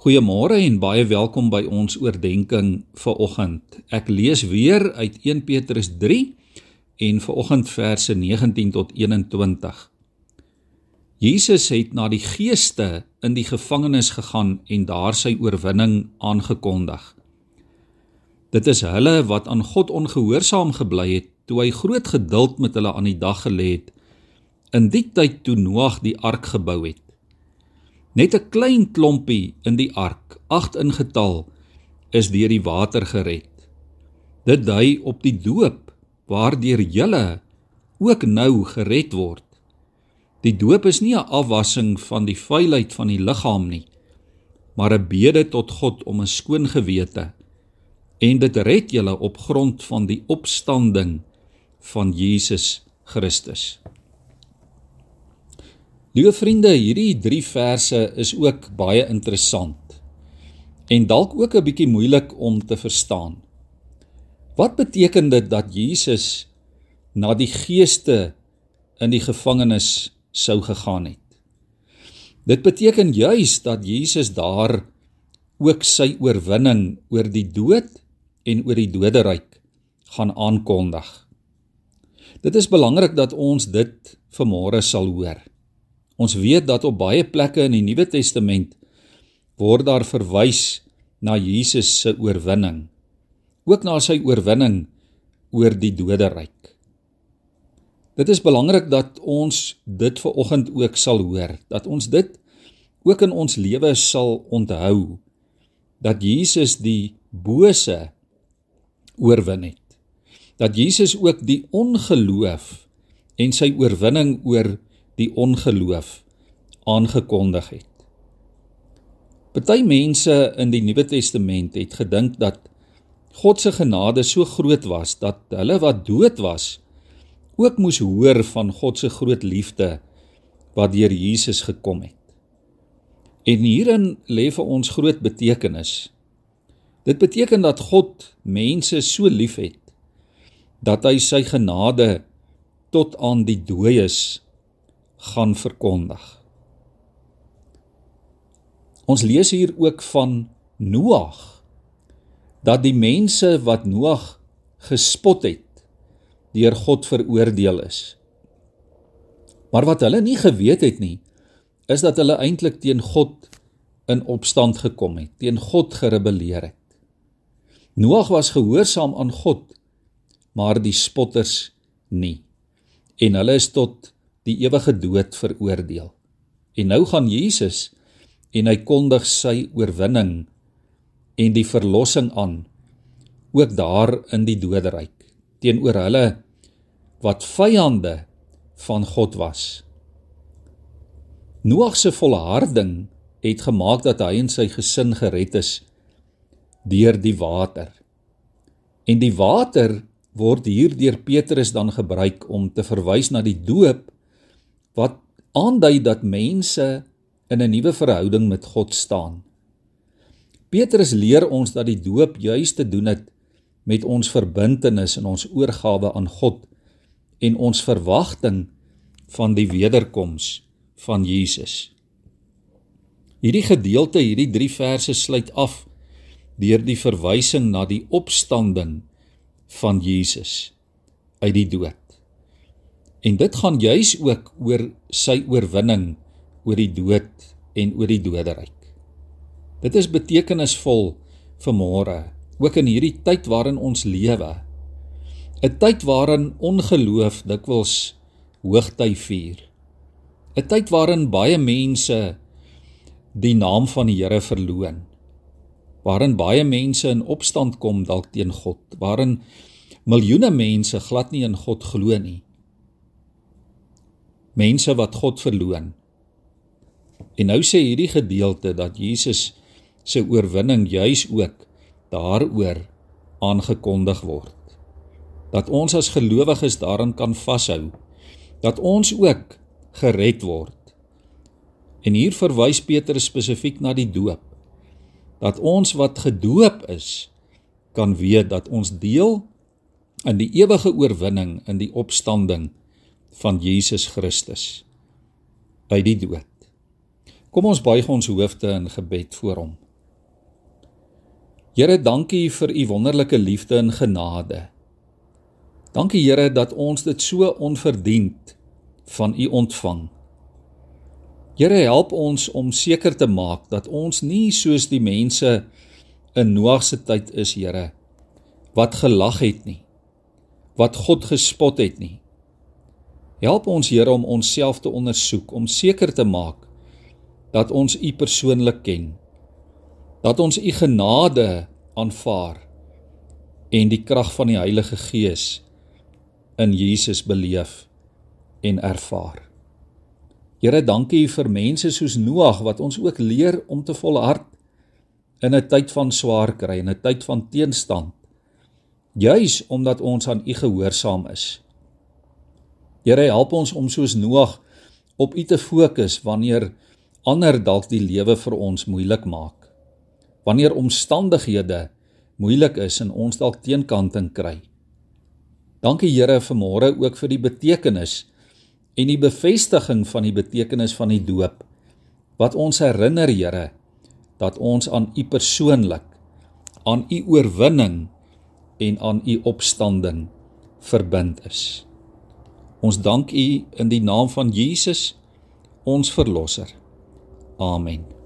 Goeiemôre en baie welkom by ons oordeenking vir oggend. Ek lees weer uit 1 Petrus 3 en vir oggend verse 19 tot 21. Jesus het na die geeste in die gevangenis gegaan en daar sy oorwinning aangekondig. Dit is hulle wat aan God ongehoorsaam gebly het toe hy groot geduld met hulle aan die dag gelê het in die tyd toe Noag die ark gebou het. Net 'n klein klompie in die ark, 8 in getal, is deur die water gered. Dit dui op die doop waardeur julle ook nou gered word. Die doop is nie 'n afwassing van die vuilheid van die liggaam nie, maar 'n bede tot God om 'n skoon gewete en dit red julle op grond van die opstanding van Jesus Christus. Liewe vriende, hierdie 3 verse is ook baie interessant en dalk ook 'n bietjie moeilik om te verstaan. Wat beteken dit dat Jesus na die geeste in die gevangenis sou gegaan het? Dit beteken juis dat Jesus daar ook sy oorwinning oor die dood en oor die doderyk gaan aankondig. Dit is belangrik dat ons dit vanmôre sal hoor. Ons weet dat op baie plekke in die Nuwe Testament word daar verwys na Jesus se oorwinning, ook na sy oorwinning oor die doderyk. Dit is belangrik dat ons dit ver oggend ook sal hoor, dat ons dit ook in ons lewe sal onthou dat Jesus die bose oorwin het. Dat Jesus ook die ongeloof en sy oorwinning oor die ongeloof aangekondig het. Party mense in die Nuwe Testament het gedink dat God se genade so groot was dat hulle wat dood was ook moes hoor van God se groot liefde wat deur Jesus gekom het. En hierin lê vir ons groot betekenis. Dit beteken dat God mense so liefhet dat hy sy genade tot aan die dooies gaan verkondig. Ons lees hier ook van Noag dat die mense wat Noag gespot het deur God veroordeel is. Maar wat hulle nie geweet het nie is dat hulle eintlik teen God in opstand gekom het, teen God gerebelleer het. Noag was gehoorsaam aan God, maar die spotters nie. En hulle is tot die ewige dood veroordeel. En nou gaan Jesus en hy kondig sy oorwinning en die verlossing aan ook daar in die doderyk teenoor hulle wat vyande van God was. Noag se volharding het gemaak dat hy en sy gesin gered is deur die water. En die water word hier deur Petrus dan gebruik om te verwys na die doop wat aandui dat mense in 'n nuwe verhouding met God staan. Petrus leer ons dat die doop juis te doen het met ons verbintenis en ons oorgawe aan God en ons verwagting van die wederkoms van Jesus. Hierdie gedeelte, hierdie 3 verse sluit af deur die verwysing na die opstanding van Jesus uit die dood. En dit gaan juis ook oor sy oorwinning oor die dood en oor die doderyk. Dit is betekenisvol vir môre, ook in hierdie tyd waarin ons lewe. 'n Tyd waarin ongeloof dikwels hoogty vier. 'n Tyd waarin baie mense die naam van die Here verloon. Waarin baie mense in opstand kom dalk teen God, waarin miljoene mense glad nie in God glo nie mense wat God verloon. En nou sê hierdie gedeelte dat Jesus se oorwinning juis ook daaroor aangekondig word. Dat ons as gelowiges daarin kan vashou dat ons ook gered word. En hier verwys Petrus spesifiek na die doop. Dat ons wat gedoop is kan weet dat ons deel in die ewige oorwinning in die opstanding van Jesus Christus uit die dood. Kom ons buig ons hoofde in gebed voor hom. Here, dankie vir u wonderlike liefde en genade. Dankie Here dat ons dit so onverdiend van u ontvang. Here, help ons om seker te maak dat ons nie soos die mense in Noag se tyd is, Here, wat gelag het nie, wat God gespot het nie. Help ons Here om onsself te ondersoek om seker te maak dat ons U persoonlik ken dat ons u genade aanvaar en die krag van die Heilige Gees in Jesus beleef en ervaar. Here, dankie vir mense soos Noag wat ons ook leer om te volhard in 'n tyd van swaar kry en 'n tyd van teenstand. Juis omdat ons aan U gehoorsaam is. Here, help ons om soos Noag op U te fokus wanneer ander dalk die lewe vir ons moeilik maak wanneer omstandighede moeilik is en ons dalk teenkanting kry. Dankie Here vir môre ook vir die betekenis en die bevestiging van die betekenis van die doop wat ons herinner Here dat ons aan U persoonlik aan U oorwinning en aan U opstanding verbind is. Ons dank U in die naam van Jesus ons verlosser. Amen.